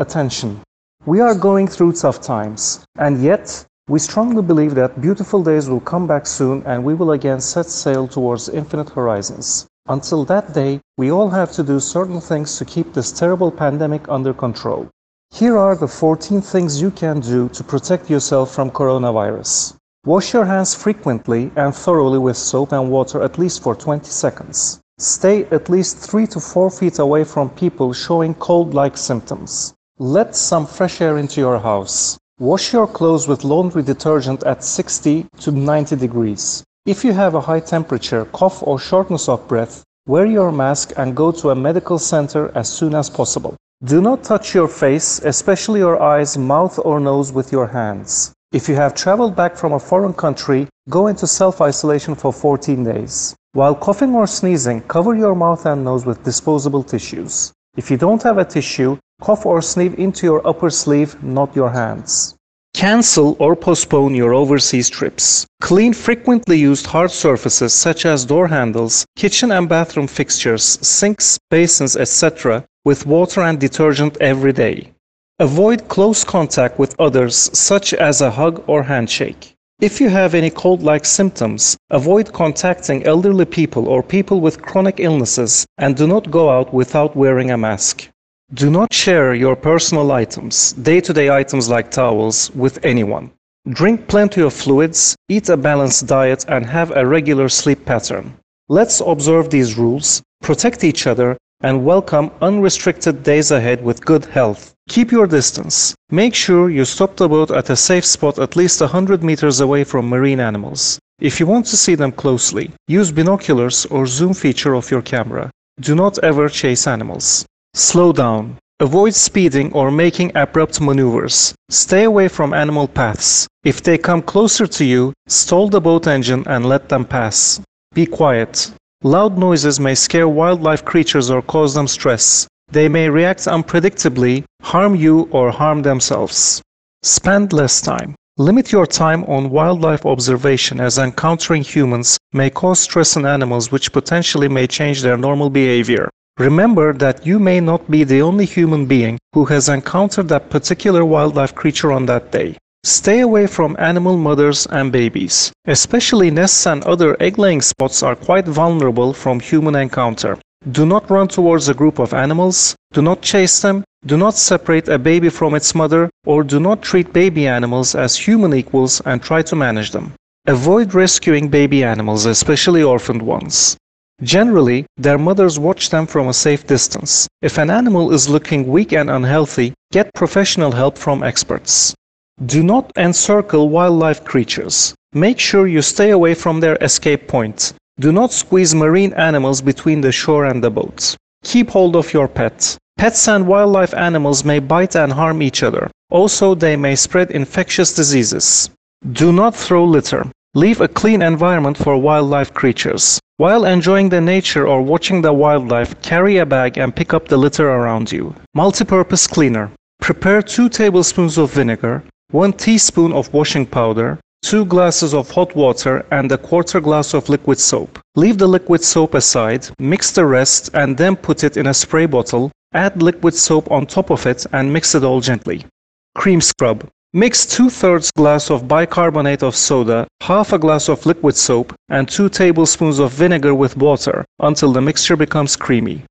Attention. We are going through tough times, and yet we strongly believe that beautiful days will come back soon and we will again set sail towards infinite horizons. Until that day, we all have to do certain things to keep this terrible pandemic under control. Here are the 14 things you can do to protect yourself from coronavirus. Wash your hands frequently and thoroughly with soap and water at least for 20 seconds. Stay at least 3 to 4 feet away from people showing cold-like symptoms. Let some fresh air into your house. Wash your clothes with laundry detergent at 60 to 90 degrees. If you have a high temperature, cough or shortness of breath, wear your mask and go to a medical center as soon as possible. Do not touch your face, especially your eyes, mouth or nose with your hands. If you have traveled back from a foreign country, go into self-isolation for 14 days. While coughing or sneezing, cover your mouth and nose with disposable tissues. If you don't have a tissue, cough or sneeze into your upper sleeve, not your hands. Cancel or postpone your overseas trips. Clean frequently used hard surfaces such as door handles, kitchen and bathroom fixtures, sinks, basins, etc. with water and detergent every day. Avoid close contact with others such as a hug or handshake. If you have any cold-like symptoms, avoid contacting elderly people or people with chronic illnesses and do not go out without wearing a mask. Do not share your personal items, day-to-day items like towels, with anyone. Drink plenty of fluids, eat a balanced diet and have a regular sleep pattern. Let's observe these rules, protect each other and welcome unrestricted days ahead with good health. Keep your distance. Make sure you stop the boat at a safe spot at least 100 meters away from marine animals. If you want to see them closely, use binoculars or zoom feature of your camera. Do not ever chase animals. Slow down. Avoid speeding or making abrupt maneuvers. Stay away from animal paths. If they come closer to you, stall the boat engine and let them pass. Be quiet. Loud noises may scare wildlife creatures or cause them stress. They may react unpredictably, harm you or harm themselves. Spend less time. Limit your time on wildlife observation as encountering humans may cause stress in animals which potentially may change their normal behavior. Remember that you may not be the only human being who has encountered that particular wildlife creature on that day. Stay away from animal mothers and babies. Especially nests and other egg-laying spots are quite vulnerable from human encounter. Do not run towards a group of animals, do not chase them, do not separate a baby from its mother, or do not treat baby animals as human equals and try to manage them. Avoid rescuing baby animals, especially orphaned ones. Generally, their mothers watch them from a safe distance. If an animal is looking weak and unhealthy, get professional help from experts. Do not encircle wildlife creatures. Make sure you stay away from their escape point. Do not squeeze marine animals between the shore and the boats. Keep hold of your pets. Pets and wildlife animals may bite and harm each other. Also, they may spread infectious diseases. Do not throw litter. Leave a clean environment for wildlife creatures. While enjoying the nature or watching the wildlife, carry a bag and pick up the litter around you. Multi-purpose cleaner. Prepare 2 tablespoons of vinegar, 1 teaspoon of washing powder, 2 glasses of hot water and a quarter glass of liquid soap. Leave the liquid soap aside, mix the rest and then put it in a spray bottle. Add liquid soap on top of it and mix it all gently. Cream scrub. Mix 2 thirds glass of bicarbonate of soda, half a glass of liquid soap, and 2 tablespoons of vinegar with water until the mixture becomes creamy.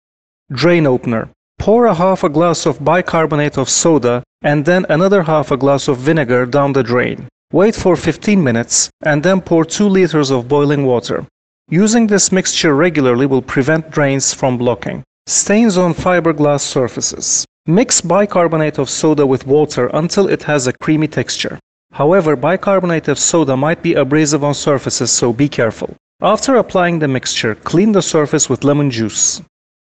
Drain opener. Pour a half a glass of bicarbonate of soda and then another half a glass of vinegar down the drain. Wait for 15 minutes and then pour 2 liters of boiling water. Using this mixture regularly will prevent drains from blocking. Stains on fiberglass surfaces. Mix bicarbonate of soda with water until it has a creamy texture. However, bicarbonate of soda might be abrasive on surfaces, so be careful. After applying the mixture, clean the surface with lemon juice.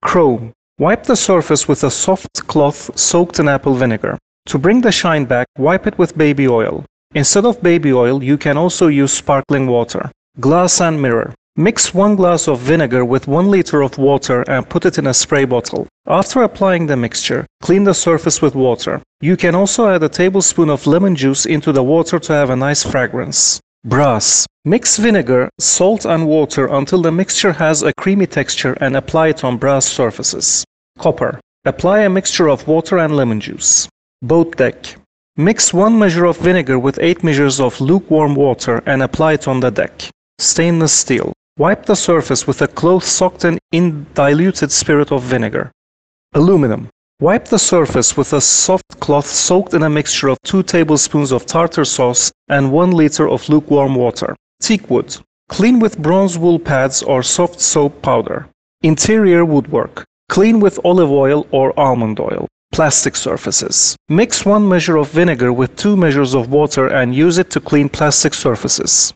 Chrome. Wipe the surface with a soft cloth soaked in apple vinegar. To bring the shine back, wipe it with baby oil. Instead of baby oil, you can also use sparkling water. Glass and mirror. Mix 1 glass of vinegar with 1 liter of water and put it in a spray bottle. After applying the mixture, clean the surface with water. You can also add a tablespoon of lemon juice into the water to have a nice fragrance. Brass. Mix vinegar, salt and water until the mixture has a creamy texture and apply it on brass surfaces. Copper. Apply a mixture of water and lemon juice. Boat deck. Mix 1 measure of vinegar with 8 measures of lukewarm water and apply it on the deck. Stainless steel. Wipe the surface with a cloth soaked in diluted spirit of vinegar. Aluminum. Wipe the surface with a soft cloth soaked in a mixture of 2 tablespoons of tartar sauce and 1 liter of lukewarm water. Teak wood. Clean with bronze wool pads or soft soap powder. Interior woodwork. Clean with olive oil or almond oil. Plastic surfaces. Mix 1 measure of vinegar with 2 measures of water and use it to clean plastic surfaces.